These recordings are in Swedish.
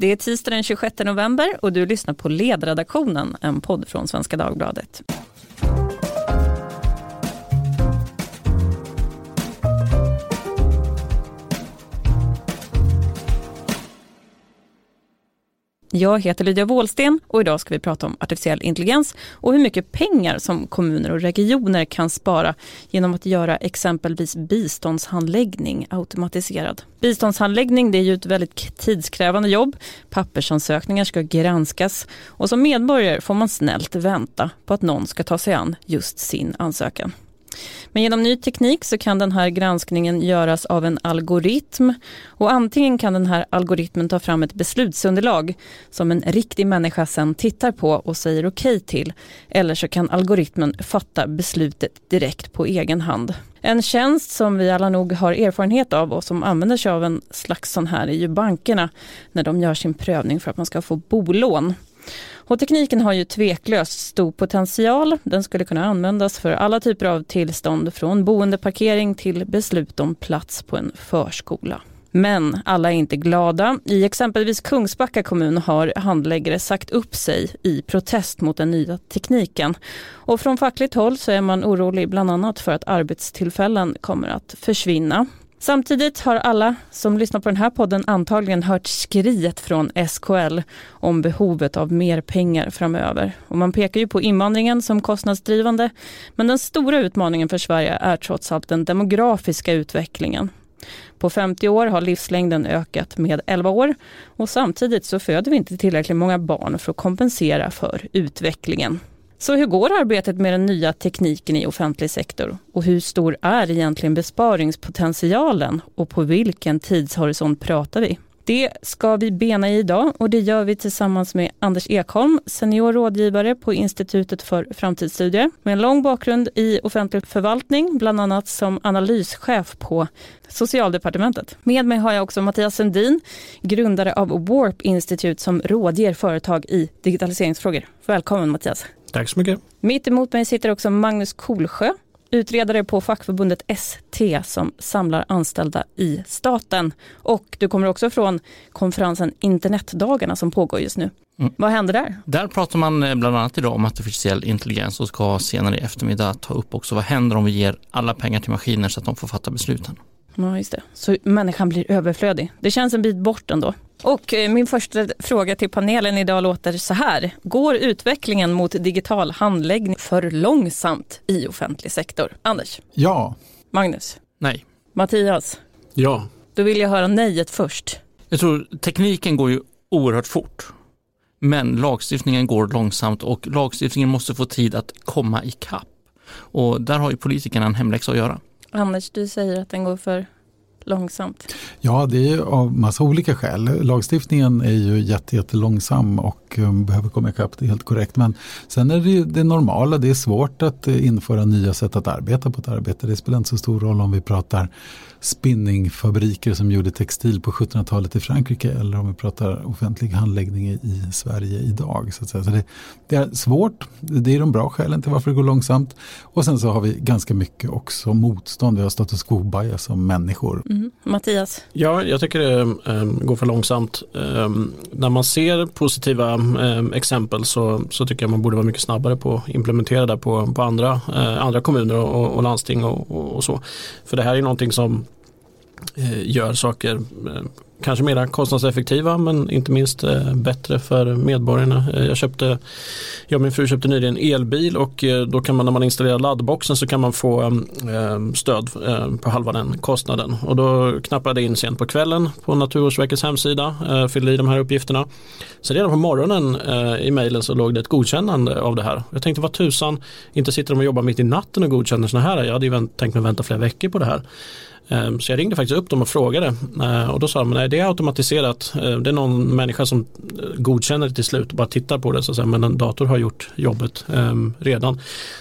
Det är tisdag den 26 november och du lyssnar på Ledredaktionen, en podd från Svenska Dagbladet. Jag heter Lydia Wåhlsten och idag ska vi prata om artificiell intelligens och hur mycket pengar som kommuner och regioner kan spara genom att göra exempelvis biståndshandläggning automatiserad. Biståndshandläggning det är ju ett väldigt tidskrävande jobb. Pappersansökningar ska granskas och som medborgare får man snällt vänta på att någon ska ta sig an just sin ansökan. Men genom ny teknik så kan den här granskningen göras av en algoritm och antingen kan den här algoritmen ta fram ett beslutsunderlag som en riktig människa sen tittar på och säger okej okay till eller så kan algoritmen fatta beslutet direkt på egen hand. En tjänst som vi alla nog har erfarenhet av och som använder sig av en slags sån här är ju bankerna när de gör sin prövning för att man ska få bolån. Och tekniken har ju tveklöst stor potential. Den skulle kunna användas för alla typer av tillstånd från boendeparkering till beslut om plats på en förskola. Men alla är inte glada. I exempelvis Kungsbacka kommun har handläggare sagt upp sig i protest mot den nya tekniken. Och från fackligt håll så är man orolig bland annat för att arbetstillfällen kommer att försvinna. Samtidigt har alla som lyssnar på den här podden antagligen hört skriet från SKL om behovet av mer pengar framöver. Och man pekar ju på invandringen som kostnadsdrivande, men den stora utmaningen för Sverige är trots allt den demografiska utvecklingen. På 50 år har livslängden ökat med 11 år och samtidigt så föder vi inte tillräckligt många barn för att kompensera för utvecklingen. Så hur går arbetet med den nya tekniken i offentlig sektor? Och hur stor är egentligen besparingspotentialen? Och på vilken tidshorisont pratar vi? Det ska vi bena i idag och det gör vi tillsammans med Anders Ekholm, senior rådgivare på Institutet för framtidsstudier med en lång bakgrund i offentlig förvaltning, bland annat som analyschef på Socialdepartementet. Med mig har jag också Mattias Sundin, grundare av Warp Institute som rådger företag i digitaliseringsfrågor. Välkommen Mattias. Tack så mycket. Mitt emot mig sitter också Magnus Kolsjö, utredare på fackförbundet ST som samlar anställda i staten. Och du kommer också från konferensen Internetdagarna som pågår just nu. Mm. Vad händer där? Där pratar man eh, bland annat idag om artificiell intelligens och ska senare i eftermiddag ta upp också vad händer om vi ger alla pengar till maskiner så att de får fatta besluten. Ja, just det. Så människan blir överflödig. Det känns en bit bort ändå. Och eh, min första fråga till panelen idag låter så här. Går utvecklingen mot digital handläggning för långsamt i offentlig sektor? Anders? Ja. Magnus? Nej. Mattias? Ja. Då vill jag höra nejet först. Jag tror tekniken går ju oerhört fort. Men lagstiftningen går långsamt och lagstiftningen måste få tid att komma ikapp. Och där har ju politikerna en hemläxa att göra. Anders, du säger att den går för långsamt? Ja, det är av massa olika skäl. Lagstiftningen är ju jättelångsam och um, behöver komma ikapp, det är helt korrekt. Men sen är det ju det normala, det är svårt att eh, införa nya sätt att arbeta på ett arbete. Det spelar inte så stor roll om vi pratar spinningfabriker som gjorde textil på 1700-talet i Frankrike eller om vi pratar offentlig handläggning i Sverige idag. Så, att säga. så det, det, är svårt, det är de bra skälen till varför det går långsamt. Och sen så har vi ganska mycket också motstånd, vi har status quo som människor. Mm. Mattias? Ja, jag tycker det um, går för långsamt. Um, när man ser positiva um, exempel så, så tycker jag man borde vara mycket snabbare på att implementera det på, på andra, uh, andra kommuner och, och landsting och, och, och, så. För det här är någonting som Eh, gör saker eh, kanske mera kostnadseffektiva men inte minst eh, bättre för medborgarna. Eh, jag, köpte, jag och min fru köpte nyligen en elbil och eh, då kan man när man installerar laddboxen så kan man få eh, stöd på halva den kostnaden. Och då knappade jag in sent på kvällen på Naturvårdsverkets hemsida, fyllde i de här uppgifterna. Så redan på morgonen i mejlen så låg det ett godkännande av det här. Jag tänkte vad tusan, inte sitter de och jobbar mitt i natten och godkänner sådana här. Jag hade ju tänkt mig vänta flera veckor på det här. Ehm, så jag ringde faktiskt upp dem och frågade ehm, och då sa de att det är automatiserat. Ehm, det är någon människa som eh, godkänner det till slut och bara tittar på det så att säga, men en dator har gjort jobbet redan.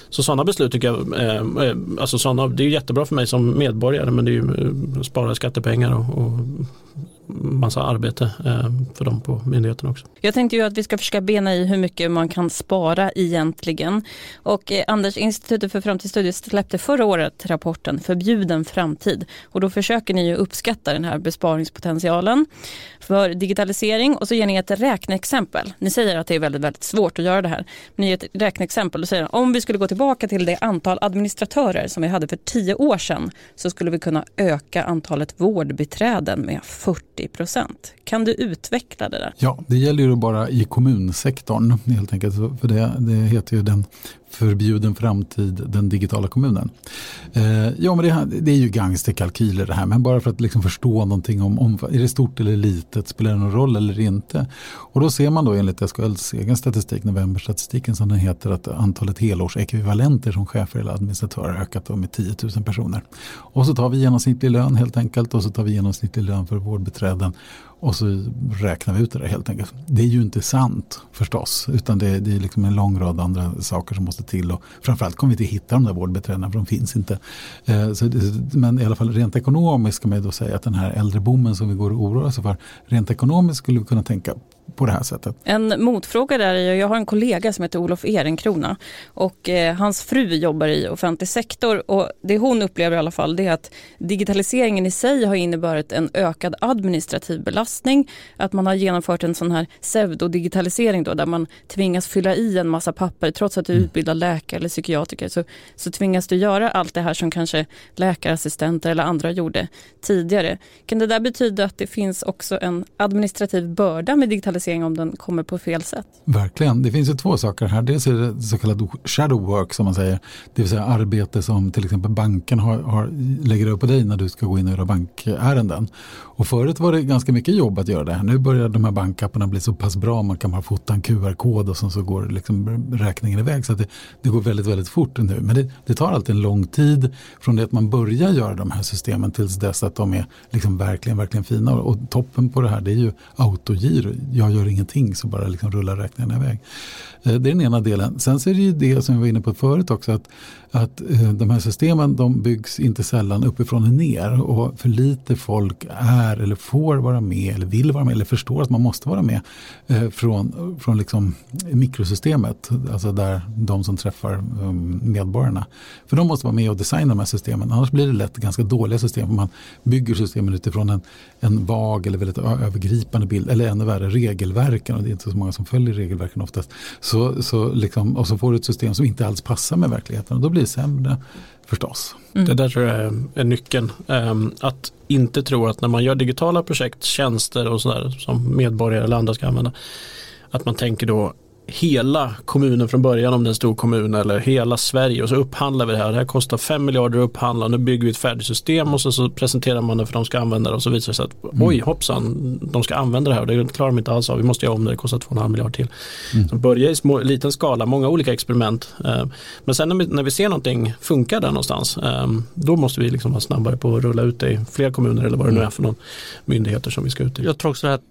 Så sådana beslut tycker jag, eh, alltså sådana, det är jättebra för mig som medborgare men det är ju eh, spara skattepengar och, och massa arbete eh, för dem på myndigheten också. Jag tänkte ju att vi ska försöka bena i hur mycket man kan spara egentligen. Och eh, Anders, Institutet för framtidsstudier släppte förra året rapporten Förbjuden framtid. Och då försöker ni ju uppskatta den här besparingspotentialen för digitalisering och så ger ni ett räkneexempel. Ni säger att det är väldigt, väldigt svårt att göra det här. Men ni ger ett räkneexempel och säger om vi skulle gå tillbaka till det antal administratörer som vi hade för tio år sedan så skulle vi kunna öka antalet vårdbiträden med 40 procent. Kan du utveckla det där? Ja, det gäller ju bara i kommunsektorn helt enkelt. För det, det heter ju den förbjuden framtid, den digitala kommunen. Eh, ja, men det, det, är ju gangsterkalkyler det här, men bara för att liksom förstå någonting om, om är det stort eller litet, spelar det någon roll eller inte? Och då ser man då enligt SKLs egen statistik, novemberstatistiken som den heter, att antalet helårsekvivalenter som chefer eller administratörer har ökat med 10 000 personer. Och så tar vi genomsnittlig lön helt enkelt och så tar vi genomsnittlig lön för vårdbiträden och så räknar vi ut det där helt enkelt. Det är ju inte sant förstås, utan det, det är liksom en lång rad andra saker som måste till. Och framförallt kommer vi inte hitta de där vårdbiträdena för de finns inte. Eh, så, men i alla fall rent ekonomiskt kan man ju då säga att den här äldreboomen som vi går och oroar oss för, rent ekonomiskt skulle vi kunna tänka på det här sättet. En motfråga där är, jag har en kollega som heter Olof Ehrenkrona och eh, hans fru jobbar i offentlig sektor och det hon upplever i alla fall det är att digitaliseringen i sig har inneburit en ökad administrativ belastning, att man har genomfört en sån här pseudodigitalisering då där man tvingas fylla i en massa papper trots att du är mm. utbildad läkare eller psykiatriker så, så tvingas du göra allt det här som kanske läkarassistenter eller andra gjorde tidigare. Kan det där betyda att det finns också en administrativ börda med digitalisering digitalisering om den kommer på fel sätt. Verkligen, det finns ju två saker här. Dels är det så kallad shadow work som man säger. Det vill säga arbete som till exempel banken har, har, lägger upp på dig när du ska gå in och göra bankärenden. Och förut var det ganska mycket jobb att göra det här. Nu börjar de här bankapparna bli så pass bra. Man kan bara fota en QR-kod och sen så går liksom räkningen iväg. Så det, det, går väldigt, väldigt fort nu. Men det, det, tar alltid en lång tid från det att man börjar göra de här systemen tills dess att de är liksom verkligen, verkligen fina. Och toppen på det här det är ju autogiro. Jag gör ingenting så bara liksom rullar räkningarna iväg. Eh, det är den ena delen. Sen så är det ju det som vi var inne på förut också. att att eh, de här systemen de byggs inte sällan uppifrån och ner och för lite folk är eller får vara med eller vill vara med eller förstår att man måste vara med eh, från, från liksom mikrosystemet, alltså där de som träffar ehm, medborgarna. För de måste vara med och designa de här systemen, annars blir det lätt ganska dåliga system. Man bygger systemen utifrån en, en vag eller väldigt övergripande bild, eller ännu värre regelverken och det är inte så många som följer regelverken oftast. Så, så liksom, och så får du ett system som inte alls passar med verkligheten och då blir blir sämre förstås. Mm. Det där tror jag är nyckeln. Um, att inte tro att när man gör digitala projekt, tjänster och sådär som medborgare eller andra ska använda, att man tänker då hela kommunen från början om det är en stor kommun eller hela Sverige och så upphandlar vi det här. Det här kostar 5 miljarder att upphandla, nu bygger vi ett färdigt system och så, så presenterar man det för de ska använda det och så visar det sig att mm. oj hoppsan, de ska använda det här och det klarar de inte alls av. Vi måste göra om det, det kostar 2,5 miljarder till. Mm. Så börja i små, liten skala, många olika experiment. Eh, men sen när vi, när vi ser någonting funkar där någonstans, eh, då måste vi liksom vara snabbare på att rulla ut det i fler kommuner eller vad det nu är för någon myndigheter som vi ska ut i. Jag tror också att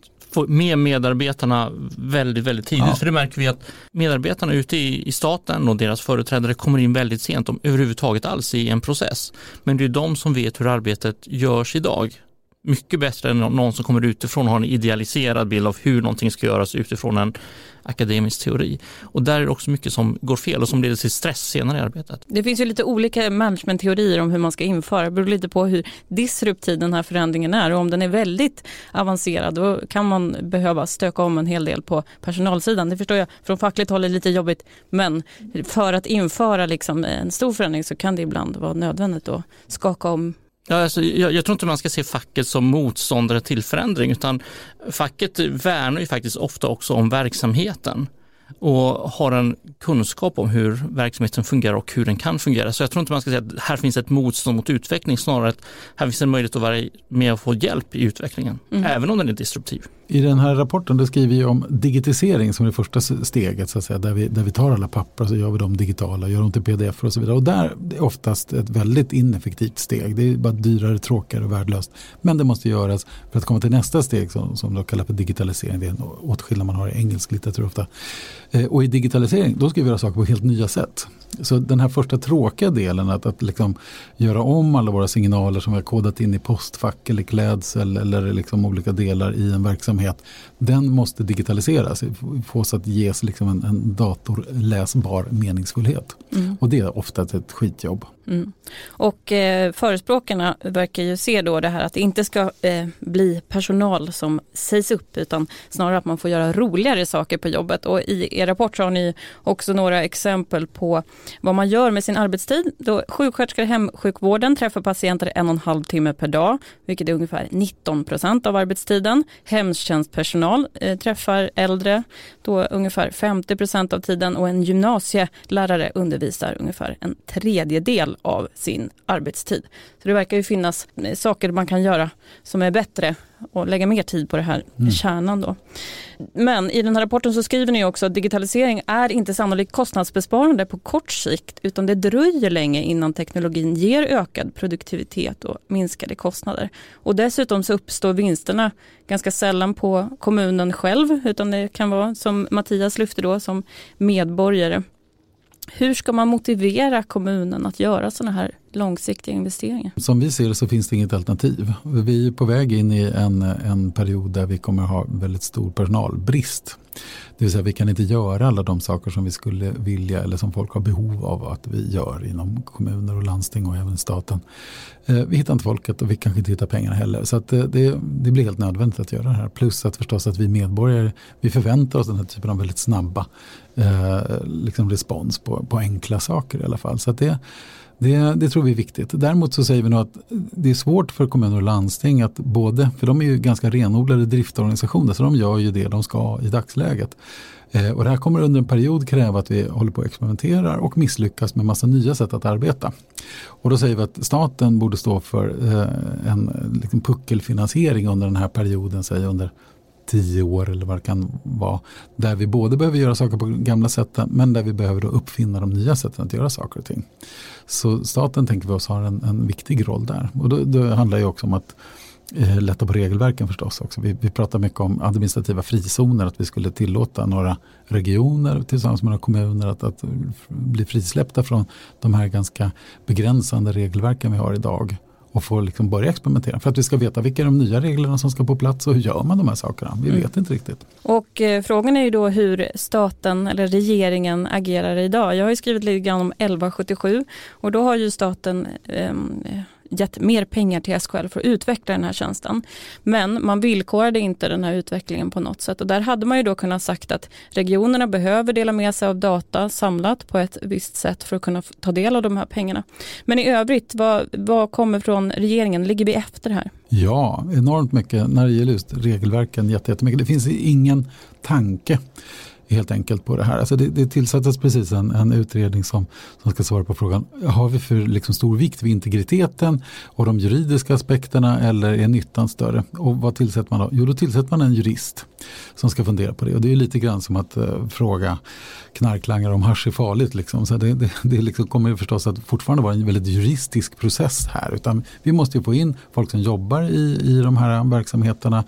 med medarbetarna väldigt, väldigt tidigt. Ja. För det märker vi att medarbetarna ute i, i staten och deras företrädare kommer in väldigt sent om överhuvudtaget alls i en process. Men det är de som vet hur arbetet görs idag mycket bättre än någon som kommer utifrån och har en idealiserad bild av hur någonting ska göras utifrån en akademisk teori. Och där är det också mycket som går fel och som leder till stress senare i arbetet. Det finns ju lite olika managementteorier om hur man ska införa. Det beror lite på hur disruptiv den här förändringen är och om den är väldigt avancerad då kan man behöva stöka om en hel del på personalsidan. Det förstår jag från fackligt håll är lite jobbigt men för att införa liksom en stor förändring så kan det ibland vara nödvändigt att skaka om Ja, alltså, jag, jag, tror inte man ska se facket som motståndare till förändring utan facket värnar ju faktiskt ofta också om verksamheten och har en kunskap om hur verksamheten fungerar och hur den kan fungera. Så jag tror inte man ska säga att här finns ett motstånd mot utveckling, snarare att här finns en möjlighet att vara med och få hjälp i utvecklingen, mm. även om den är disruptiv. I den här rapporten då skriver vi om digitisering som är det första steget så att säga, där, vi, där vi tar alla papper och så gör vi dem digitala, gör dem till pdf och så vidare. Och där är oftast ett väldigt ineffektivt steg. Det är bara dyrare, tråkigare och värdelöst. Men det måste göras för att komma till nästa steg som, som de kallar för digitalisering. Det är en åtskillnad man har i engelsk litteratur ofta. Eh, och i digitalisering då ska vi göra saker på helt nya sätt. Så den här första tråkiga delen att, att liksom göra om alla våra signaler som vi har kodat in i postfack eller klädsel eller liksom olika delar i en verksamhet. Den måste digitaliseras, fås att ges liksom en, en datorläsbar meningsfullhet. Mm. Och det är ofta ett skitjobb. Mm. Och eh, förespråkarna verkar ju se då det här att det inte ska eh, bli personal som sägs upp utan snarare att man får göra roligare saker på jobbet. Och i er rapport så har ni också några exempel på vad man gör med sin arbetstid. Då sjuksköterskor i hemsjukvården träffar patienter en och en halv timme per dag, vilket är ungefär 19 procent av arbetstiden. Hemtjänstpersonal eh, träffar äldre då ungefär 50 procent av tiden och en gymnasielärare undervisar ungefär en tredjedel av sin arbetstid. Så det verkar ju finnas eh, saker man kan göra som är bättre och lägga mer tid på det här mm. kärnan. Då. Men i den här rapporten så skriver ni också att digitalisering är inte sannolikt kostnadsbesparande på kort sikt utan det dröjer länge innan teknologin ger ökad produktivitet och minskade kostnader. Och dessutom så uppstår vinsterna ganska sällan på kommunen själv utan det kan vara som Mattias lyfte då som medborgare. Hur ska man motivera kommunen att göra sådana här långsiktiga investeringar? Som vi ser det så finns det inget alternativ. Vi är på väg in i en, en period där vi kommer ha väldigt stor personalbrist. Det vill säga vi kan inte göra alla de saker som vi skulle vilja eller som folk har behov av att vi gör inom kommuner och landsting och även staten. Eh, vi hittar inte folket och vi kanske inte hittar pengarna heller. Så att eh, det, det blir helt nödvändigt att göra det här. Plus att förstås att vi medborgare vi förväntar oss den här typen av väldigt snabba eh, liksom respons på, på enkla saker i alla fall. Så att det det, det, tror vi är viktigt. Däremot så säger vi nog att det är svårt för kommuner och landsting att både, för de är ju ganska renodlade driftorganisationer så de gör ju det de ska i dagsläget. Eh, och det här kommer under en period kräva att vi håller på och experimenterar och misslyckas med massa nya sätt att arbeta. Och då säger vi att staten borde stå för eh, en liksom puckelfinansiering under den här perioden, säg under tio år eller vad det kan vara. Där vi både behöver göra saker på gamla sätten men där vi behöver då uppfinna de nya sätten att göra saker och ting. Så staten tänker vi oss har en, en viktig roll där. Och då, då handlar det också om att eh, lätta på regelverken förstås också. Vi, vi pratar mycket om administrativa frizoner, att vi skulle tillåta några regioner tillsammans med några kommuner att, att bli frisläppta från de här ganska begränsande regelverken vi har idag och få liksom börja experimentera. För att vi ska veta vilka är de nya reglerna som ska på plats och hur gör man de här sakerna. Vi mm. vet inte riktigt. Och eh, frågan är ju då hur staten eller regeringen agerar idag. Jag har ju skrivit lite grann om 1177 och då har ju staten eh, gett mer pengar till SKL för att utveckla den här tjänsten. Men man villkorade inte den här utvecklingen på något sätt och där hade man ju då kunnat sagt att regionerna behöver dela med sig av data samlat på ett visst sätt för att kunna ta del av de här pengarna. Men i övrigt, vad, vad kommer från regeringen? Ligger vi efter här? Ja, enormt mycket när det gäller just regelverken. Jättemycket. Det finns ingen tanke helt enkelt på det här. Alltså det, det tillsattes precis en, en utredning som, som ska svara på frågan, har vi för liksom stor vikt vid integriteten och de juridiska aspekterna eller är nyttan större? Och vad tillsätter man då? Jo, då tillsätter man en jurist som ska fundera på det. Och det är lite grann som att uh, fråga knarklangare om hasch är farligt. Liksom. Så det, det, det liksom kommer förstås att fortfarande vara en väldigt juristisk process här. Utan vi måste få in folk som jobbar i, i de här verksamheterna,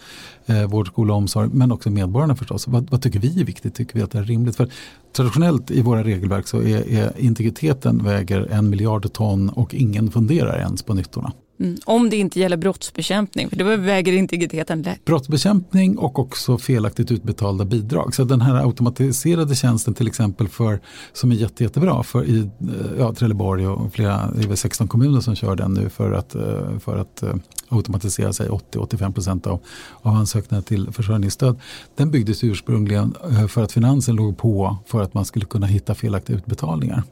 eh, vård, skola och omsorg, men också medborgarna förstås. Vad, vad, tycker vi är viktigt? Tycker vi att det är rimligt? För traditionellt i våra regelverk så är, är integriteten väger en miljard ton och ingen funderar ens på nyttorna. Mm. Om det inte gäller brottsbekämpning, för då väger integriteten lätt. Brottsbekämpning och också felaktigt utbetalda bidrag. Så den här automatiserade tjänsten till exempel för, som är jätte, jättebra för i eh, ja, Trelleborg och flera, det är väl 16 kommuner som kör den nu för att, eh, för att eh, automatisera sig 80-85% av, av ansökningarna till försörjningsstöd. Den byggdes ursprungligen för att finansen låg på för att man skulle kunna hitta felaktiga utbetalningar.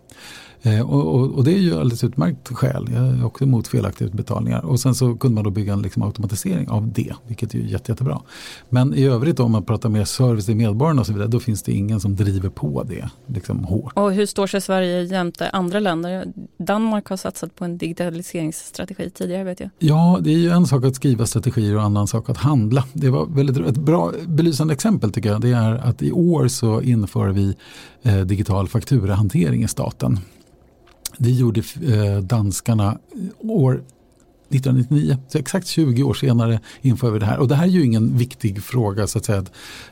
Eh, och, och, och, det är ju alldeles utmärkt skäl. Jag är också emot felaktiga utbetalningar. Och sen så kunde man då bygga en liksom automatisering av det, vilket är jätte, jättebra. Men i övrigt om man pratar mer service till medborgarna och så vidare, då finns det ingen som driver på det liksom hårt. Och hur står sig Sverige jämte andra länder? Danmark har satsat på en digitaliseringsstrategi tidigare vet jag. Ja, det är ju en sak att skriva strategier och en annan sak att handla. Det var väldigt, ett bra belysande exempel tycker jag. Det är att i år så inför vi eh, digital fakturahantering i staten. Det gjorde eh, danskarna år 1999, så exakt 20 år senare inför vi det här. Och det här är ju ingen viktig fråga så att säga,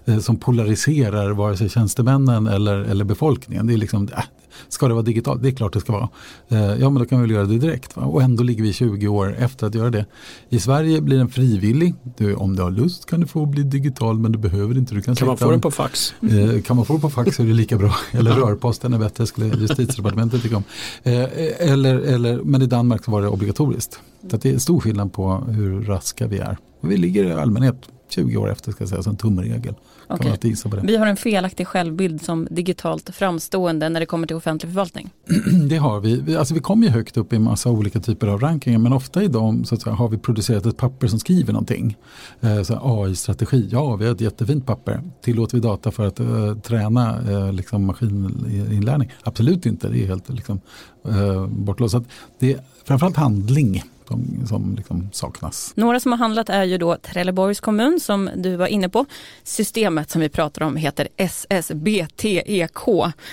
eh, som polariserar vare sig tjänstemännen eller, eller befolkningen. Det är liksom, äh, ska det vara digitalt? Det är klart det ska vara. Eh, ja men då kan vi väl göra det direkt. Va? Och ändå ligger vi 20 år efter att göra det. I Sverige blir den frivillig. Du, om du har lust kan du få bli digital men du behöver inte. Du kan, kan man få den på fax? Eh, kan man få den på fax så är det lika bra. Eller rörposten är bättre skulle justitiedepartementet tycka om. eller, eller, men i Danmark så var det obligatoriskt. Så det är stor skillnad på hur raska vi är. Och vi ligger i allmänhet 20 år efter ska jag säga, som tumregel. Okay. Vi har en felaktig självbild som digitalt framstående när det kommer till offentlig förvaltning. det har vi. Alltså vi kommer ju högt upp i massa olika typer av rankingar men ofta i dem så säga, har vi producerat ett papper som skriver någonting. Eh, AI-strategi, ja vi har ett jättefint papper. Tillåter vi data för att uh, träna uh, liksom maskininlärning? Absolut inte, det är helt liksom, uh, bortblåst. Det är framförallt handling som, som liksom saknas. Några som har handlat är ju då Trelleborgs kommun som du var inne på. Systemet som vi pratar om heter SSBTEK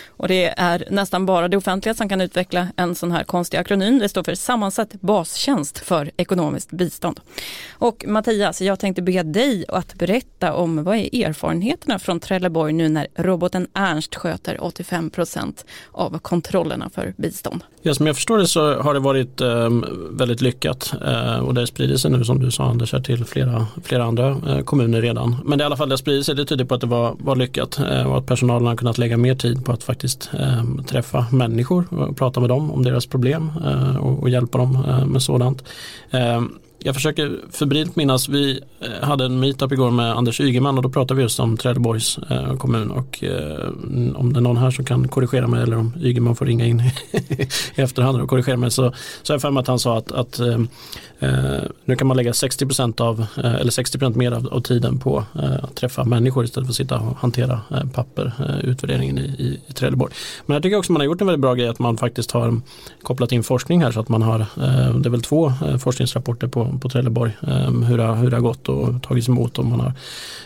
och det är nästan bara det offentliga som kan utveckla en sån här konstig akronym. Det står för sammansatt bastjänst för ekonomiskt bistånd. Och Mattias, jag tänkte be dig att berätta om vad är erfarenheterna från Trelleborg nu när roboten Ernst sköter 85 procent av kontrollerna för bistånd? Ja, som jag förstår det så har det varit eh, väldigt lyckat eh, och det sprider sig nu som du sa Anders till flera, flera andra eh, kommuner redan. Men det i alla fall det sprider sig, det tyder på att det var, var lyckat eh, och att personalen har kunnat lägga mer tid på att faktiskt ehm, träffa människor och prata med dem om deras problem eh, och, och, hjälpa dem eh, med sådant. Ehm, jag försöker febrilt minnas, vi eh, hade en meetup igår med Anders Ygeman och då pratade vi just om Trelleborgs eh, kommun och eh, om det är någon här som kan korrigera mig eller om Ygeman får ringa in i efterhand och korrigera mig så, så har jag för mig att han sa att, att eh, Eh, nu kan man lägga 60% av, eh, eller 60% mer av, av tiden på eh, att träffa människor istället för att sitta och hantera eh, papper, utvärderingen i, i, i Trelleborg. Men jag tycker också man har gjort en väldigt bra grej att man faktiskt har kopplat in forskning här så att man har, det är väl två forskningsrapporter på på Trelleborg. Hur, det, hur det har gått och tagits emot och man har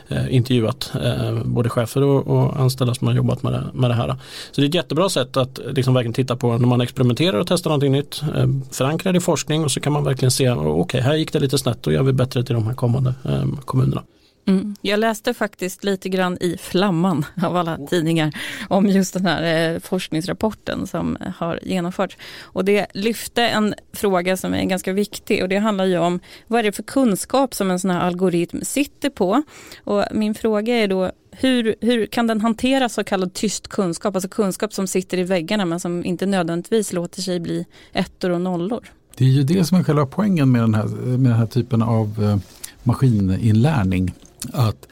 eh, intervjuat eh, både chefer och, och, anställda som har jobbat med det, med det här. Så det är ett jättebra sätt att liksom verkligen titta på när man experimenterar och testar någonting nytt. Ehm, förankra det i forskning och så kan man verkligen se, okej okay, här gick det lite snett, då gör vi bättre till de här kommande eh, kommunerna. Mm. Jag läste faktiskt lite grann i Flamman av alla tidningar om just den här eh, forskningsrapporten som har genomförts. Och det lyfte en fråga som är ganska viktig och det handlar ju om vad är det för kunskap som en sån här algoritm sitter på? Och min fråga är då hur, hur kan den hantera så kallad tyst kunskap, alltså kunskap som sitter i väggarna men som inte nödvändigtvis låter sig bli ettor och nollor? Det är ju det som är själva poängen med den här, med den här typen av eh, maskininlärning. Att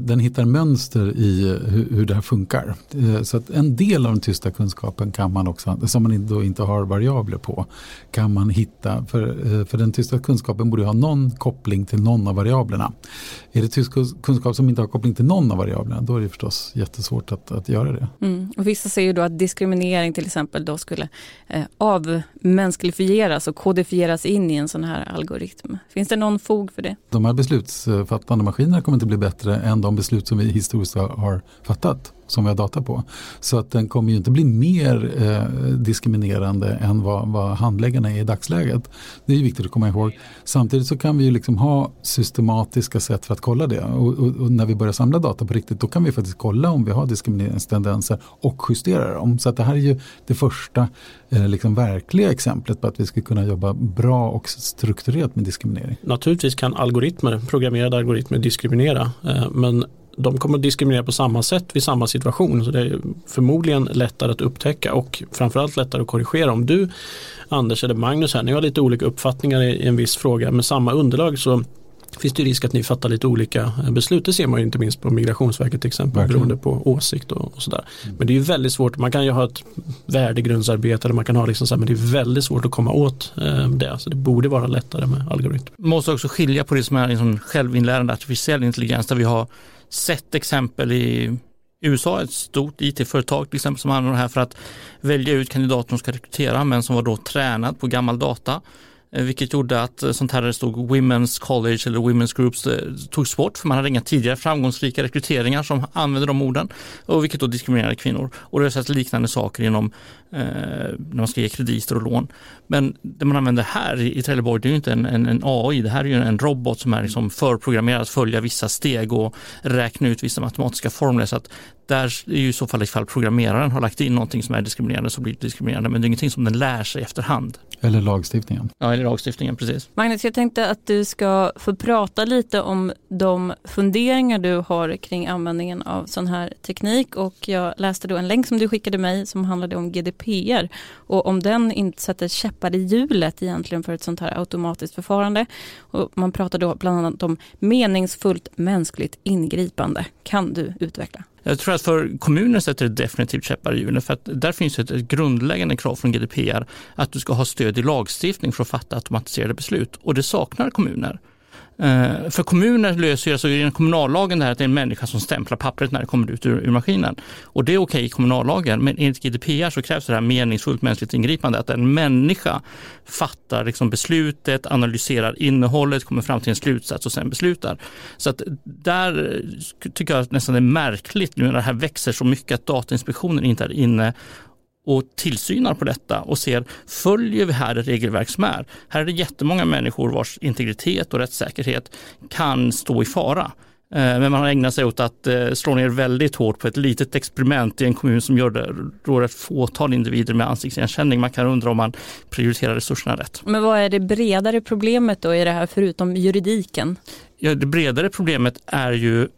den hittar mönster i eh, hur, det här funkar. Eh, så att en del av den tysta kunskapen kan man också, som man då inte har variabler på, kan man hitta. För, eh, för den tysta kunskapen borde ha någon koppling till någon av variablerna. Är det tyst kunskap som inte har koppling till någon av variablerna, då är det förstås jättesvårt att, att göra det. Mm. Och vissa säger då att diskriminering till exempel då skulle eh, avmänskligfieras och kodifieras in i en sån här algoritm. Finns det någon fog för det? De här beslutsfattande maskinerna kommer inte bli bättre än de beslut som vi historiskt har fattat som vi har data på. Så att den kommer ju inte bli mer eh, diskriminerande än vad, vad handläggarna är i dagsläget. Det är viktigt att komma ihåg. Samtidigt så kan vi ju liksom ha systematiska sätt för att kolla det. Och, och, och, när vi börjar samla data på riktigt då kan vi faktiskt kolla om vi har diskrimineringstendenser och justera dem. Så att det här är ju det första eh, liksom verkliga exemplet på att vi ska kunna jobba bra och strukturerat med diskriminering. Naturligtvis kan algoritmer, programmerade algoritmer diskriminera eh, men de kommer att diskriminera på samma sätt vid samma situation. Så det är förmodligen lättare att upptäcka och framförallt lättare att korrigera. Om du, Anders eller Magnus här, ni har lite olika uppfattningar i en viss fråga med samma underlag så finns det risk att ni fattar lite olika beslut. Det ser man ju inte minst på Migrationsverket till exempel Verkligen. beroende på åsikt och, och sådär. Mm. Men det är ju väldigt svårt, man kan ju ha ett värdegrundsarbete eller man kan ha liksom så här, men det är väldigt svårt att komma åt eh, det. Så det borde vara lättare med algoritm. Man måste också skilja på det som är liksom självinlärande artificiell intelligens där vi har sett exempel i USA, ett stort IT-företag till exempel som använder det här för att välja ut kandidater som ska rekrytera men som var då tränad på gammal data. Eh, vilket gjorde att eh, sånt här där det stod Women's College eller Women's Groups eh, togs bort för man hade inga tidigare framgångsrika rekryteringar som använde de orden och vilket då diskriminerade kvinnor. Och det har sett liknande saker inom eh, när man ska ge krediter och lån. Men det man använder här i, i Trelleborg det är ju inte en, en, en, AI, det här är ju en robot som är liksom förprogrammerad att följa vissa steg och räkna ut vissa matematiska formler. Så att där är ju i så fall ifall programmeraren har lagt in någonting som är diskriminerande så blir det diskriminerande men det är ingenting som den lär sig efterhand. Eller lagstiftningen. Ja, eller lagstiftningen, precis. Magnus, jag tänkte att du ska få prata lite om de funderingar du har kring användningen av sån här teknik och jag läste då en länk som du skickade mig som handlade om GDPR och om den inte sätter käppar i hjulet egentligen för ett sånt här automatiskt förfarande. Och man pratar då bland annat om meningsfullt mänskligt ingripande. Kan du utveckla? Jag tror att för kommuner sätter det definitivt käppar i hjulet för att där finns ett, ett grundläggande krav från GDPR att du ska ha stöd i lagstiftning för att fatta automatiserade beslut och det saknar kommuner. Eh, för kommuner löser ju, alltså i kommunallagen det här att det är en människa som stämplar pappret när det kommer ut ur, ur maskinen. Och det är okej okay i kommunallagen, men enligt GDPR så krävs det här meningsfullt mänskligt ingripande, att en människa fattar liksom beslutet, analyserar innehållet, kommer fram till en slutsats och sen beslutar. Så att där tycker jag nästan det är märkligt nu när det här växer så mycket att Datainspektionen inte är inne och tillsynar på detta och ser, följer vi här ett regelverk som är? Här är det jättemånga människor vars integritet och rättssäkerhet kan stå i fara. Eh, men man har ägnat sig åt att eh, slå ner väldigt hårt på ett litet experiment i en kommun som gör det, rår ett fåtal individer med ansiktsigenkänning. Man kan undra om man prioriterar resurserna rätt. Men vad är det bredare problemet då i det här förutom juridiken? Ja, det bredare problemet är ju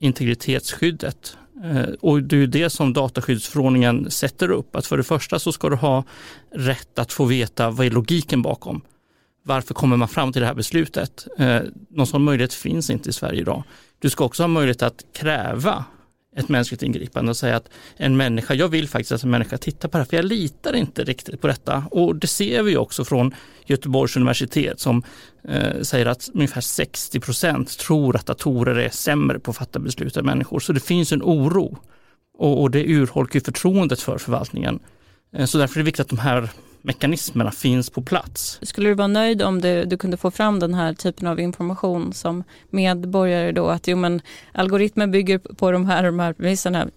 integritetsskyddet. Eh, och det är det som dataskyddsförordningen sätter upp. Att för det första så ska du ha rätt att få veta vad är logiken bakom. Varför kommer man fram till det här beslutet? Eh, någon sån möjlighet finns inte i Sverige idag. Du ska också ha möjlighet att kräva ett mänskligt ingripande och säga att en människa, jag vill faktiskt att en människa tittar på det här för jag litar inte riktigt på detta. Och det ser vi också från Göteborgs universitet som eh, säger att ungefär 60 procent tror att datorer är sämre på att fatta beslut än människor. Så det finns en oro och, och det urholkar förtroendet för förvaltningen. Eh, så därför är det viktigt att de här mekanismerna finns på plats. Skulle du vara nöjd om du, du kunde få fram den här typen av information som medborgare då att jo men algoritmen bygger på de här, de här premisserna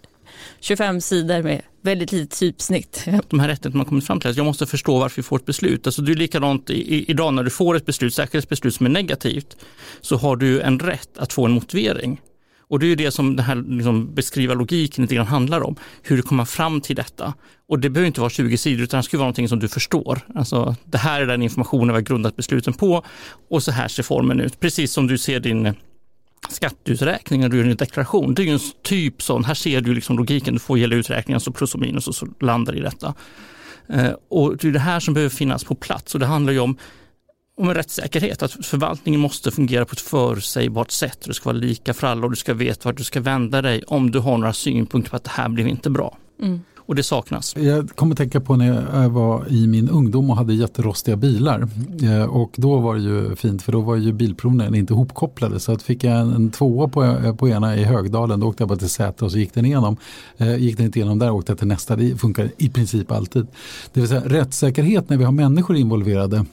25 sidor med väldigt litet typsnitt. De här rättigheterna man kommit fram till, att jag måste förstå varför vi får ett beslut. Alltså det är likadant i, idag när du får ett beslut, särskilt ett beslut som är negativt, så har du en rätt att få en motivering. Och det är ju det som den här liksom, beskriva logiken lite grann handlar om. Hur du kommer fram till detta. Och det behöver inte vara 20 sidor utan det ska vara någonting som du förstår. Alltså, det här är den informationen vi har grundat besluten på och så här ser formen ut. Precis som du ser din skatteuträkning när du gör din deklaration. Det är ju en typ sån, här ser du liksom logiken, du får hela uträkningen, så plus och minus och så landar i detta. Eh, och det är det här som behöver finnas på plats och det handlar ju om om en rättssäkerhet, att förvaltningen måste fungera på ett förutsägbart sätt. Det ska vara lika för alla och du ska veta vart du ska vända dig om du har några synpunkter på att det här blev inte bra. Mm. Och det saknas. Jag kommer att tänka på när jag var i min ungdom och hade jätterostiga bilar. Eh, och då var det ju fint för då var ju bilprovningen inte ihopkopplade. Så att fick jag en, tvåa på, på ena i Högdalen då åkte jag bara till Säter och så gick den igenom. Eh, gick den inte igenom där åkte jag till nästa. Det funkar i princip alltid. Det vill säga rättssäkerhet när vi har människor involverade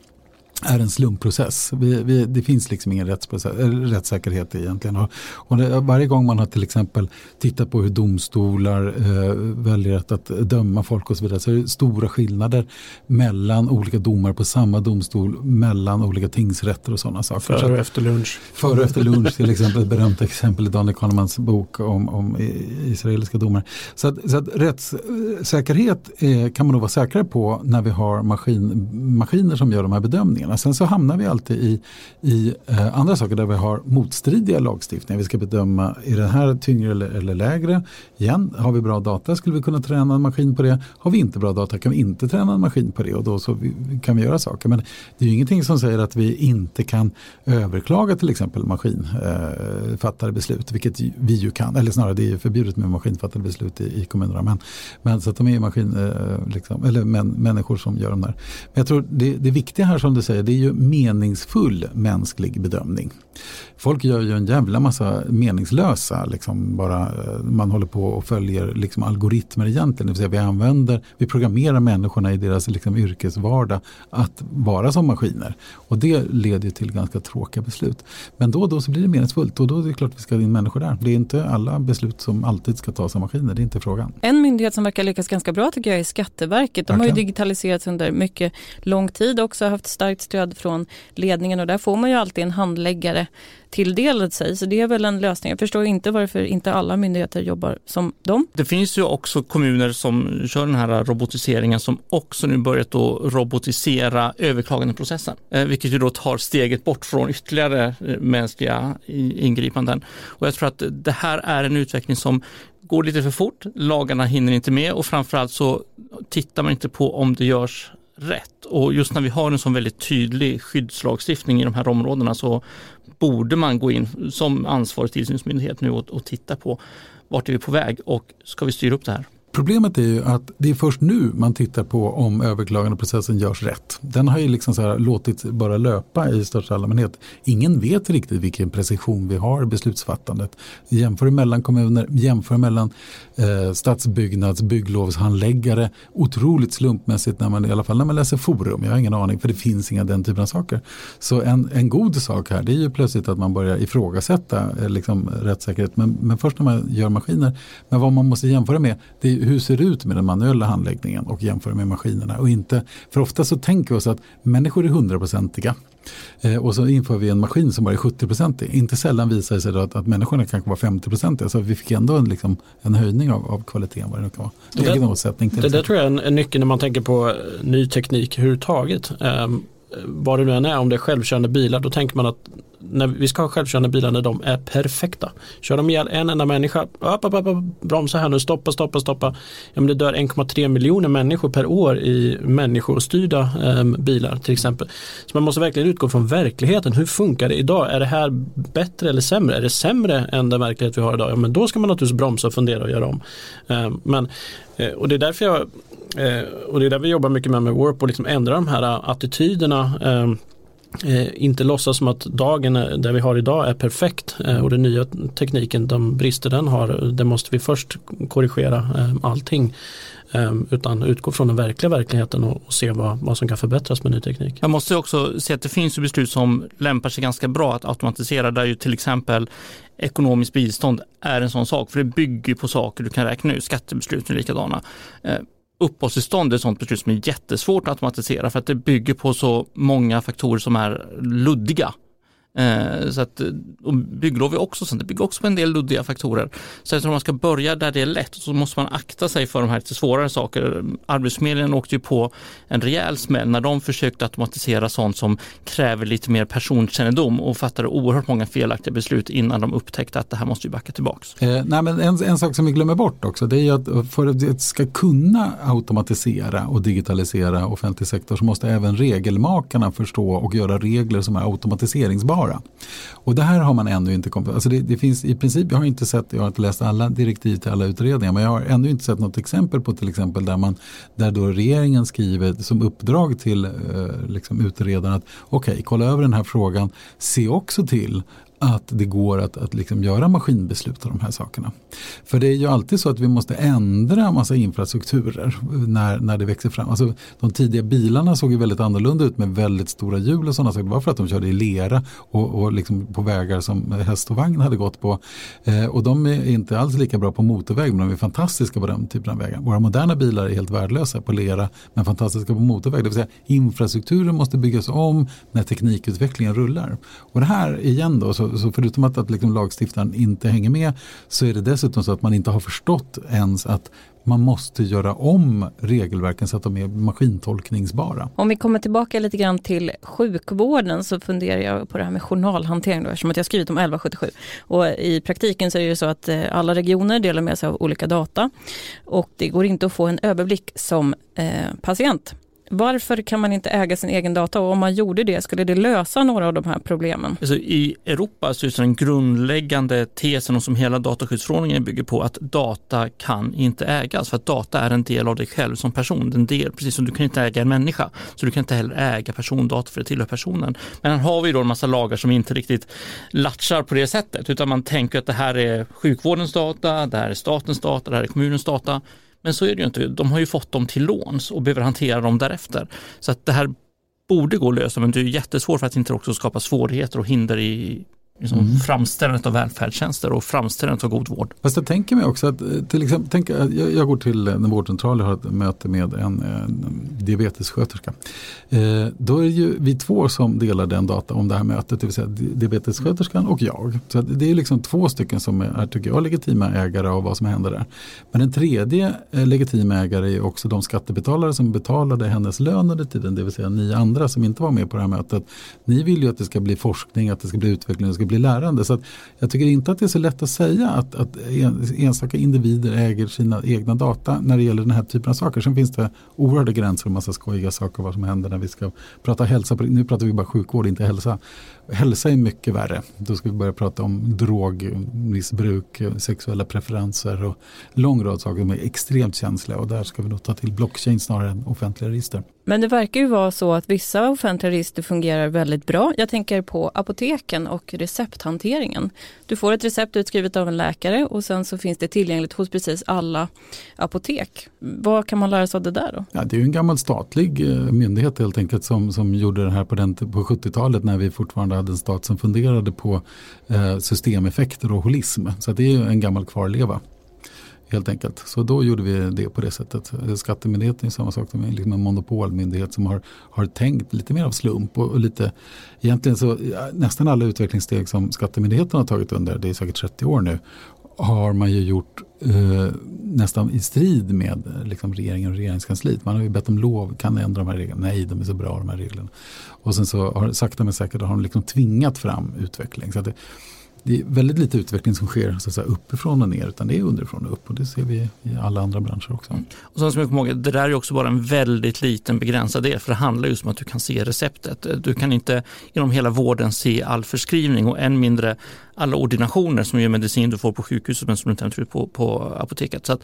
är en slumpprocess. Vi, vi, det finns liksom ingen rättssäkerhet egentligen. Och, och det, varje gång man har till exempel tittat på hur domstolar eh, väljer att, att, döma folk och så vidare så är det stora skillnader mellan olika domar på samma domstol, mellan olika tingsrätter och sådana saker. Före och efter lunch. Före och efter lunch till exempel, ett berömt exempel i Daniel Kahnemans bok om, om israeliska domar. Så att, så att rättssäkerhet eh, kan man nog vara säkrare på när vi har maskin, maskiner som gör de här bedömningarna lagstiftningen. Sen så hamnar vi alltid i, i eh, andra saker där vi har motstridiga lagstiftningar. Vi ska bedöma, är det här tyngre eller, eller lägre? Igen, har vi bra data skulle vi kunna träna en maskin på det. Har vi inte bra data kan vi inte träna en maskin på det och då så vi, kan vi göra saker. Men det är ju ingenting som säger att vi inte kan överklaga till exempel maskinfattade eh, beslut, vilket vi ju kan. Eller snarare det är förbjudet med maskinfattade beslut i, i kommunerna. Men, men så att de är maskin, eh, liksom, eller men, människor som gör de där. Men jag tror det, det viktiga här som du säger, det är ju meningsfull mänsklig bedömning. Folk gör ju en jävla massa meningslösa, liksom bara, eh, man håller på och följer liksom algoritmer egentligen. Det vill säga vi använder, vi programmerar människorna i deras liksom yrkesvardag att vara som maskiner. Och det leder till ganska tråkiga beslut. Men då och då så blir det meningsfullt och då är det klart att vi ska ha in människor där. Det är inte alla beslut som alltid ska tas av maskiner, det är inte frågan. En myndighet som verkar lyckas ganska bra tycker jag är Skatteverket. De har ju digitaliserats under mycket lång tid också, haft starkt stöd från ledningen och där får man ju alltid en handläggare tilldelad sig. Så det är väl en lösning. Jag förstår inte varför inte alla myndigheter jobbar som dem. Det finns ju också kommuner som kör den här robotiseringen som också nu börjat att robotisera överklagandeprocessen. Eh, vilket ju då tar steget bort från ytterligare eh, mänskliga ingripanden. Och jag tror att det här är en utveckling som går lite för fort, lagarna hinner inte med och framförallt så tittar man inte på om det görs rätt. Och just när vi har en sån väldigt tydlig skyddslagstiftning i de här områdena så borde man gå in som ansvarig tillsynsmyndighet nu och, och titta på vart är vi på väg och ska vi styra upp det här? Problemet är ju att det är först nu man tittar på om överklagandeprocessen görs rätt. Den har ju liksom så här låtit bara löpa i största allmänhet. Ingen vet riktigt vilken precision vi har i beslutsfattandet. Jämför mellan kommuner, jämför mellan eh, stadsbyggnads, bygglovshandläggare. Otroligt slumpmässigt när man i alla fall när man läser forum. Jag har ingen aning för det finns inga den typen av saker. Så en, en god sak här det är ju plötsligt att man börjar ifrågasätta eh, liksom, rättssäkerhet. Men, men först när man gör maskiner. Men vad man måste jämföra med det är hur ser det ut med den manuella handläggningen och jämföra med maskinerna. Och inte, för ofta så tänker vi oss att människor är hundraprocentiga eh, och så inför vi en maskin som bara är 70-procentig. Inte sällan visar det sig att, att människorna kanske var 50-procentiga så vi fick ändå en, liksom, en höjning av, av kvaliteten. Vad det, nu kan vara. det, där, det där tror jag är en, en nyckel när man tänker på ny teknik överhuvudtaget. Um, vad det nu än är, om det är självkörande bilar, då tänker man att när vi ska ha självkörande bilar när de är perfekta. Kör de ihjäl en enda människa, upp, upp, upp, bromsa här nu, stoppa, stoppa, stoppa. Ja, men det dör 1,3 miljoner människor per år i människostyrda eh, bilar till exempel. Så man måste verkligen utgå från verkligheten. Hur funkar det idag? Är det här bättre eller sämre? Är det sämre än den verklighet vi har idag? Ja, men då ska man naturligtvis bromsa och fundera och göra om. Eh, men, eh, och det är därför jag Eh, och det är där vi jobbar mycket med med Warp och liksom ändra de här eh, attityderna ehm, Eh, inte låtsas som att dagen eh, där vi har idag är perfekt eh, och den nya tekniken, de brister den har, det måste vi först korrigera eh, allting. Ehm, utan utgå från den verkliga verkligheten och, se vad, vad som kan förbättras med ny teknik. Jag måste också säga att det finns beslut som lämpar sig ganska bra att automatisera där ju till exempel ekonomiskt bistånd är en sån sak för det bygger på saker du kan räkna ut, skattebeslut är likadana. Uppehållstillstånd är ett sånt beslut som är jättesvårt att automatisera för att det bygger på så många faktorer som är luddiga. Eh, så att, och bygglov är också sånt, det bygger också på en del luddiga faktorer. Så jag tror man ska börja där det är lätt så måste man akta sig för de här lite svårare saker. Arbetsförmedlingen åkte ju på en rejäl smäll när de försökte automatisera sånt som kräver lite mer personkännedom och fattade oerhört många felaktiga beslut innan de upptäckte att det här måste ju backa tillbaks. Eh, nej, men en, en sak som vi glömmer bort också det är att för att det ska kunna automatisera och digitalisera offentlig sektor så måste även regelmakarna förstå och göra regler som är automatiseringsbara hållbara. Och det här har man ännu inte kommit alltså det, det, finns i princip, jag har inte sett, jag har inte läst alla direktiv till alla utredningar men jag har ännu inte sett något exempel på till exempel där, man, där då regeringen skriver som uppdrag till eh, liksom utredaren att okej, okay, kolla över den här frågan, se också till att det går att, att liksom göra maskinbeslut av de här sakerna. För det är ju alltid så att vi måste ändra massa infrastrukturer när, när det växer fram. Alltså, de tidiga bilarna såg ju väldigt annorlunda ut med väldigt stora hjul och sådana saker. Det var för att de körde i lera och, och liksom på vägar som häst och vagn hade gått på. Eh, och de är inte alls lika bra på motorväg men de är fantastiska på den typen av vägar. Våra moderna bilar är helt värdelösa på lera men fantastiska på motorväg. Det vill säga infrastrukturen måste byggas om när teknikutvecklingen rullar. Och det här igen då så så, så förutom att, att liksom lagstiftaren inte hänger med så är det dessutom så att man inte har förstått ens att man måste göra om regelverken så att de är maskintolkningsbara. Om vi kommer tillbaka lite grann till sjukvården så funderar jag på det här med journalhantering då, eftersom att jag skrivit om 1177. Och I praktiken så är det så att eh, alla regioner delar med sig av olika data och det går inte att få en överblick som eh, patient. Varför kan man inte äga sin egen data och om man gjorde det, skulle det lösa några av de här problemen? Alltså I Europa så är den grundläggande tesen som hela dataskyddsförordningen bygger på att data kan inte ägas för att data är en del av dig själv som person. En del, precis som du kan inte äga en människa så du kan inte heller äga persondata för det tillhör personen. Men här har vi då en massa lagar som inte riktigt latchar på det sättet utan man tänker att det här är sjukvårdens data, det här är statens data, det här är kommunens data. Men så är det ju inte. De har ju fått dem till låns och behöver hantera dem därefter. Så att det här borde gå att lösa men det är jättesvårt för att inte också skapa svårigheter och hinder i liksom mm. framställandet av välfärdstjänster och framställandet av god vård. Fast jag tänker mig också att eh, till exempel, tänk, jag, jag går till en vårdcentral och har ett möte med en, en diabetessköterska. Eh, då är det ju vi två som delar den data om det här mötet, det vill säga diabetessköterskan och jag. Så det är liksom två stycken som är, tycker jag, legitima ägare av vad som händer där. Men en tredje eh, legitima ägare är också de skattebetalare som betalade hennes lön under tiden, det vill säga ni andra som inte var med på det här mötet. Ni vill ju att det ska bli forskning, att det ska bli utveckling, det ska bli lärande. Så jag tycker inte att det är så lätt att säga att, att enstaka individer äger sina egna data när det gäller den här typen av saker. Sen finns det oerhörda gränser och massa skojiga saker vad som händer när vi ska prata hälsa. Nu pratar vi bara sjukvård, inte hälsa. Hälsa är mycket värre. Då ska vi börja prata om drogmissbruk, sexuella preferenser och lång rad saker som är extremt känsliga och där ska vi nog ta till blockchain snarare än offentliga register. Men det verkar ju vara så att vissa offentliga register fungerar väldigt bra. Jag tänker på apoteken och recepthanteringen. Du får ett recept utskrivet av en läkare och sen så finns det tillgängligt hos precis alla apotek. Vad kan man lära sig av det där då? Ja, det är ju en gammal statlig eh, myndighet helt enkelt som, som gjorde det här på, på 70-talet när vi fortfarande hade en stat som funderade på eh, systemeffekter och holism. Så det är ju en gammal kvarleva. Helt enkelt. Så då gjorde vi det på det sättet. Skattemyndigheten är samma sak som liksom en monopolmyndighet som har, har tänkt lite mer av slump. Och, och lite, egentligen så nästan alla utvecklingssteg som Skattemyndigheten har tagit under, det är säkert 30 år nu, har man ju gjort eh, nästan i strid med liksom, regeringen och regeringskansliet. Man har ju bett om lov, kan ni ändra de här reglerna? Nej, de är så bra de här reglerna. Och sen så har sakta men säkert har de liksom tvingat fram utveckling. Så det, det är väldigt lite utveckling som sker så att säga, uppifrån och ner utan det är underifrån och upp och det ser vi i alla andra branscher också. Mm. Och sen som jag kommer ihåg, det där är också bara en väldigt liten begränsad del för det handlar just om att du kan se receptet. Du kan inte inom hela vården se all förskrivning och än mindre alla ordinationer som är medicin du får på sjukhuset men som du inte hämtar ut på, på apoteket. Så att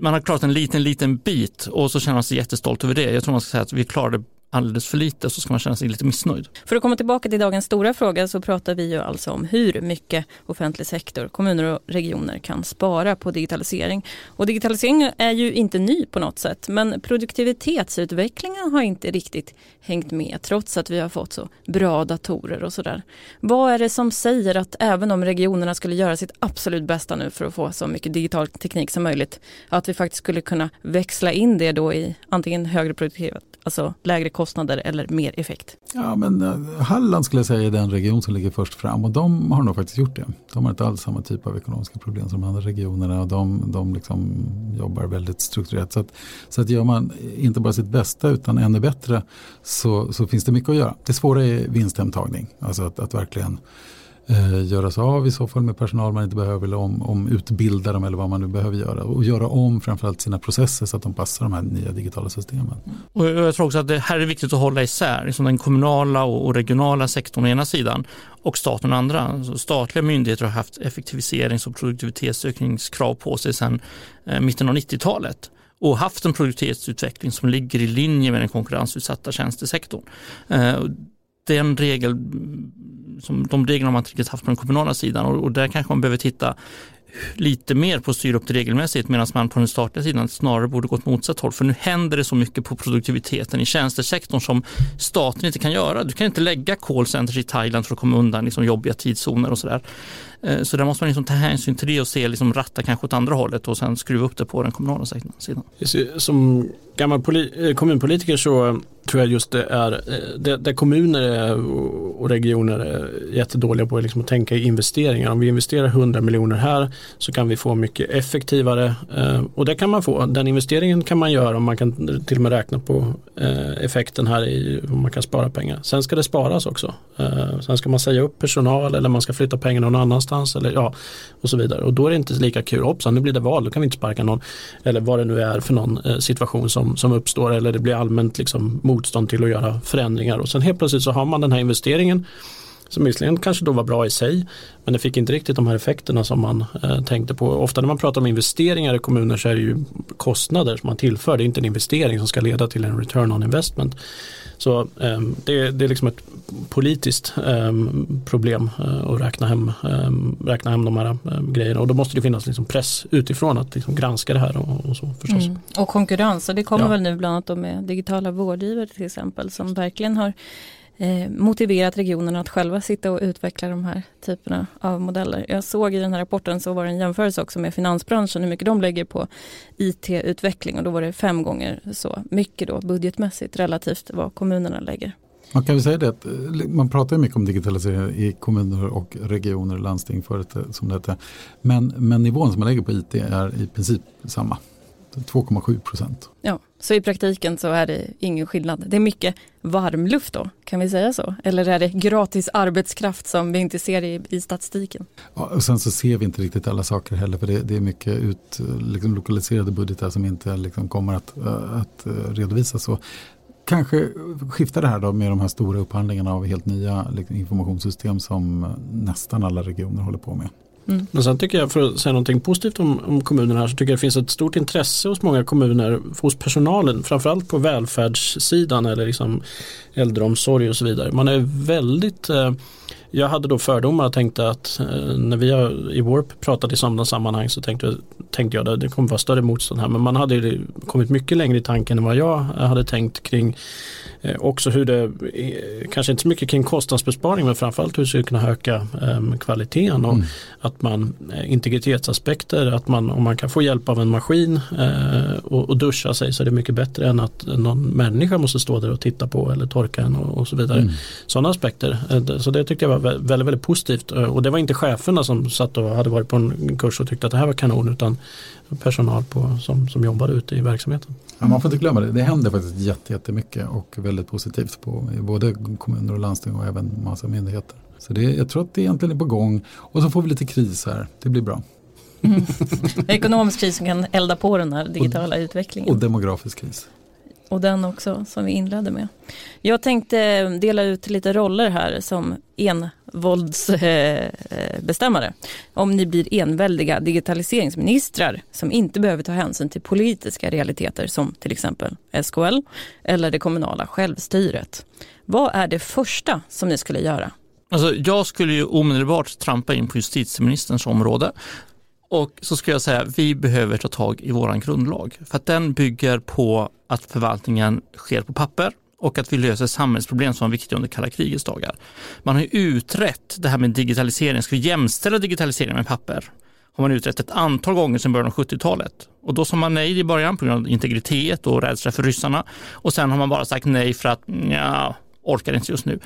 man har klarat en liten, liten bit och så känner man sig jättestolt över det. Jag tror man ska säga att vi klarade alldeles för lite så ska man känna sig lite missnöjd. För att komma tillbaka till dagens stora fråga så pratar vi ju alltså om hur mycket offentlig sektor, kommuner och regioner kan spara på digitalisering. Och digitalisering är ju inte ny på något sätt men produktivitetsutvecklingen har inte riktigt hängt med trots att vi har fått så bra datorer och sådär. Vad är det som säger att även om regionerna skulle göra sitt absolut bästa nu för att få så mycket digital teknik som möjligt att vi faktiskt skulle kunna växla in det då i antingen högre produktivitet Alltså lägre kostnader eller mer effekt? Ja, men eh, Halland skulle jag säga är den region som ligger först fram och de har nog faktiskt gjort det. De har inte alls samma typ av ekonomiska problem som de andra regionerna och de, de liksom jobbar väldigt strukturerat. Så att, så att gör man inte bara sitt bästa utan ännu bättre så, så finns det mycket att göra. Det svåra är vinsthemtagning, alltså att, att verkligen eh, göra sig av i så fall med personal man inte behöver eller om, om utbilda dem eller vad man nu behöver göra. Och göra om framförallt sina processer så att de passar de här nya digitala systemen. Och jag tror också att det här är viktigt att hålla isär, liksom den kommunala och regionala sektorn å ena sidan och staten å andra. Alltså statliga myndigheter har haft effektiviserings och produktivitetsökningskrav på sig sedan eh, mitten av 90-talet och haft en produktivitetsutveckling som ligger i linje med den konkurrensutsatta tjänstesektorn. Eh, den regel, som de reglerna har man inte riktigt haft på den kommunala sidan och, och där kanske man behöver titta lite mer på att styra upp det regelmässigt medan man på den statliga sidan snarare borde gått motsatt håll. För nu händer det så mycket på produktiviteten i tjänstesektorn som staten inte kan göra. Du kan inte lägga callcenters i Thailand för att komma undan liksom jobbiga tidszoner och sådär. Eh, så där måste man liksom ta hänsyn till det och se liksom ratta kanske åt andra hållet och sen skruva upp det på den kommunala sidan. Som gammal eh, kommunpolitiker så tror jag just det är, det, det, där kommuner och regioner är jättedåliga på liksom att tänka i investeringar. Om vi investerar 100 miljoner här så kan vi få mycket effektivare och det kan man få. Den investeringen kan man göra om man kan till och med räkna på effekten här i om man kan spara pengar. Sen ska det sparas också. Sen ska man säga upp personal eller man ska flytta pengar någon annanstans eller ja och så vidare. Och då är det inte lika kul. Hoppsan, nu blir det val, då kan vi inte sparka någon. Eller vad det nu är för någon eh, situation som som, uppstår. Eller det blir allmänt liksom motstånd till att göra förändringar. Och sen helt plötsligt så har man den här investeringen som visserligen kanske då var bra i sig men det fick inte riktigt de här effekterna som man eh, tänkte på. Ofta när man pratar om investeringar i kommuner så är det ju kostnader som man tillför. Det är inte en investering som ska leda till en return on investment. Så eh, det, det, är liksom ett politiskt eh, problem eh, att räkna hem, ehm, räkna hem de här ehm, grejerna och då måste det finnas liksom press utifrån att liksom granska det här och, och så förstås. Mm. Och konkurrens och det kommer ja. väl nu bland annat med digitala vårdgivare till exempel som verkligen har eh, motiverat regionerna att själva sitta och utveckla de här typerna av modeller. Jag såg i den här rapporten så var det en jämförelse också med finansbranschen, hur mycket de lägger på IT-utveckling och då var det fem gånger så mycket då budgetmässigt relativt vad kommunerna lägger. Man kan väl säga det att eh, man pratar mycket om digitalisering i kommuner och regioner, landsting förut som det heter. Men, men nivån som man lägger på IT är i princip samma. 2,7 procent. Ja, så i praktiken så är det ingen skillnad. Det är mycket varmluft då, kan vi säga så? Eller är det gratis arbetskraft som vi inte ser i, i statistiken? Ja, och sen så ser vi inte riktigt alla saker heller för det, det är mycket ut, liksom lokaliserade budgetar som inte liksom kommer att, eh, att eh, redovisas. Så kanske skifta det här då med de här stora upphandlingarna av helt nya liksom, informationssystem som nästan alla regioner håller på med. Mm. Men sen tycker jag, för att säga någonting positivt om, om kommunerna här, så tycker jag det finns ett stort intresse hos många kommuner, hos personalen, framförallt på välfärdssidan eller liksom äldreomsorg och så vidare. Man är väldigt eh, jag hade då fördomar och tänkte att eh, när vi har, i Warp pratade i sådana sammanhang så tänkte, tänkte jag att det kommer vara större motstånd här. Men man hade kommit mycket längre i tanken än vad jag hade tänkt kring eh, också hur det, eh, kanske inte så mycket kring kostnadsbesparing men framförallt hur det skulle kunna öka eh, kvaliteten och mm. att man eh, integritetsaspekter, att man om man kan få hjälp av en maskin eh, och, och, duscha sig så är det mycket bättre än att någon människa måste stå där och titta på eller torka en och, och så vidare. Mm. Sådana aspekter. Så det tyckte jag var väldigt, väldigt positivt och det var inte cheferna som satt och hade varit på en kurs och tyckte att det här var kanon utan personal på, som, som jobbade ute i verksamheten. Ja, man får inte glömma det, det händer faktiskt jättemycket och väldigt positivt på både kommuner och landsting och även massa myndigheter. Så det, jag tror att det egentligen är på gång och så får vi lite kris här, det blir bra. Mm. Ekonomisk kris som kan elda på den här digitala och, utvecklingen. Och demografisk kris. Och den också som vi inledde med. Jag tänkte dela ut lite roller här som envåldsbestämmare. Om ni blir enväldiga digitaliseringsministrar som inte behöver ta hänsyn till politiska realiteter som till exempel SKL eller det kommunala självstyret. Vad är det första som ni skulle göra? Alltså, jag skulle ju omedelbart trampa in på justitieministerns område och så ska jag säga, vi behöver ta tag i våran grundlag för att den bygger på att förvaltningen sker på papper och att vi löser samhällsproblem som var viktiga under kalla krigets dagar. Man har ju utrett det här med digitalisering, ska vi jämställa digitalisering med papper? har man utrett ett antal gånger sedan början av 70-talet. Och då sa man nej i början på grund av integritet och rädsla för ryssarna. Och sen har man bara sagt nej för att ja, orkar inte just nu.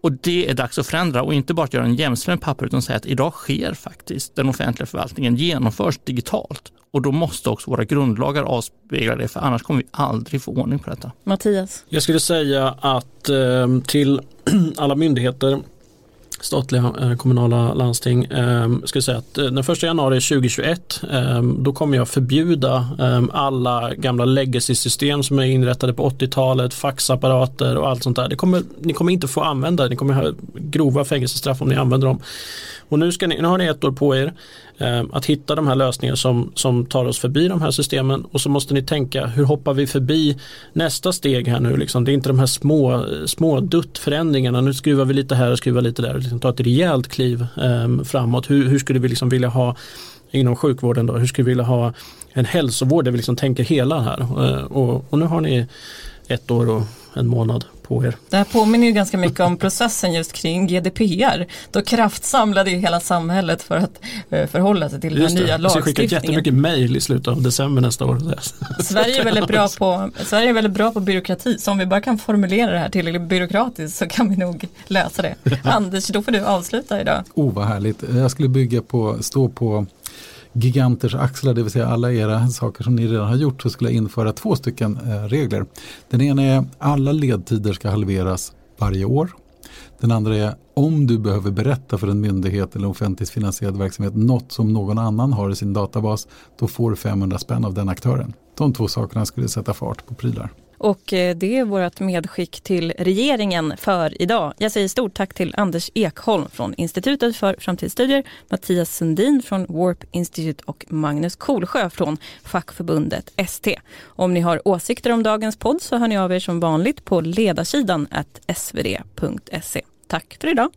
Och det är dags att förändra och inte bara att göra en jämställd papper utan säga att idag sker faktiskt den offentliga förvaltningen genomförs digitalt. Och då måste också våra grundlagar avspegla det för annars kommer vi aldrig få ordning på detta. Mattias? Jag skulle säga att eh, till alla myndigheter statliga eh, kommunala landsting. Ehm, jag skulle säga att eh, den 1 januari 2021 ehm, då kommer jag förbjuda ehm, alla gamla legacy-system som är inrättade på 80-talet, faxapparater och allt sånt där. Det kommer, ni kommer inte få använda, det, ni kommer ha grova fängelsestraff om ni använder dem. Och nu, ska ni, nu har ni ett år på er Ehm, att hitta de här lösningarna som, som tar oss förbi de här systemen och så måste ni tänka hur hoppar vi förbi nästa steg här nu. Liksom. Det är inte de här små, små duttförändringarna, nu skruvar vi lite här och skruvar lite där. Liksom, ta ett rejält kliv eh, framåt. Hur, hur skulle vi liksom vilja ha inom sjukvården då? Hur skulle vi vilja ha en hälsovård där vi liksom tänker hela här? Eh, och, och nu har ni ett år och en månad på er. Det här påminner ju ganska mycket om processen just kring GDPR. Då kraftsamlade ju hela samhället för att eh, förhålla sig till just den nya lagstiftningen. Jag ska skicka jättemycket mejl i slutet av december nästa år. Sverige är väldigt bra på, Sverige är väldigt bra på byråkrati, så om vi bara kan formulera det här tillräckligt byråkratiskt så kan vi nog lösa det. Anders, då får du avsluta idag. Oh, vad härligt. Jag skulle bygga på, stå på giganters axlar, det vill säga alla era saker som ni redan har gjort, så skulle jag införa två stycken eh, regler. Den ena är alla ledtider ska halveras varje år. Den andra är om du behöver berätta för en myndighet eller offentligt finansierad verksamhet något som någon annan har i sin databas, då får du 500 spänn av den aktören. De två sakerna skulle sätta fart på prylar. Och eh, det är vårt medskick till regeringen för idag. Jag säger stort tack till Anders Ekholm från Institutet för framtidsstudier, Mattias Sundin från Warp Institute och Magnus Kolsjö från fackförbundet ST. Om ni har åsikter om dagens podd så hör ni av er som vanligt på ledarsidan svd.se. Tack för idag.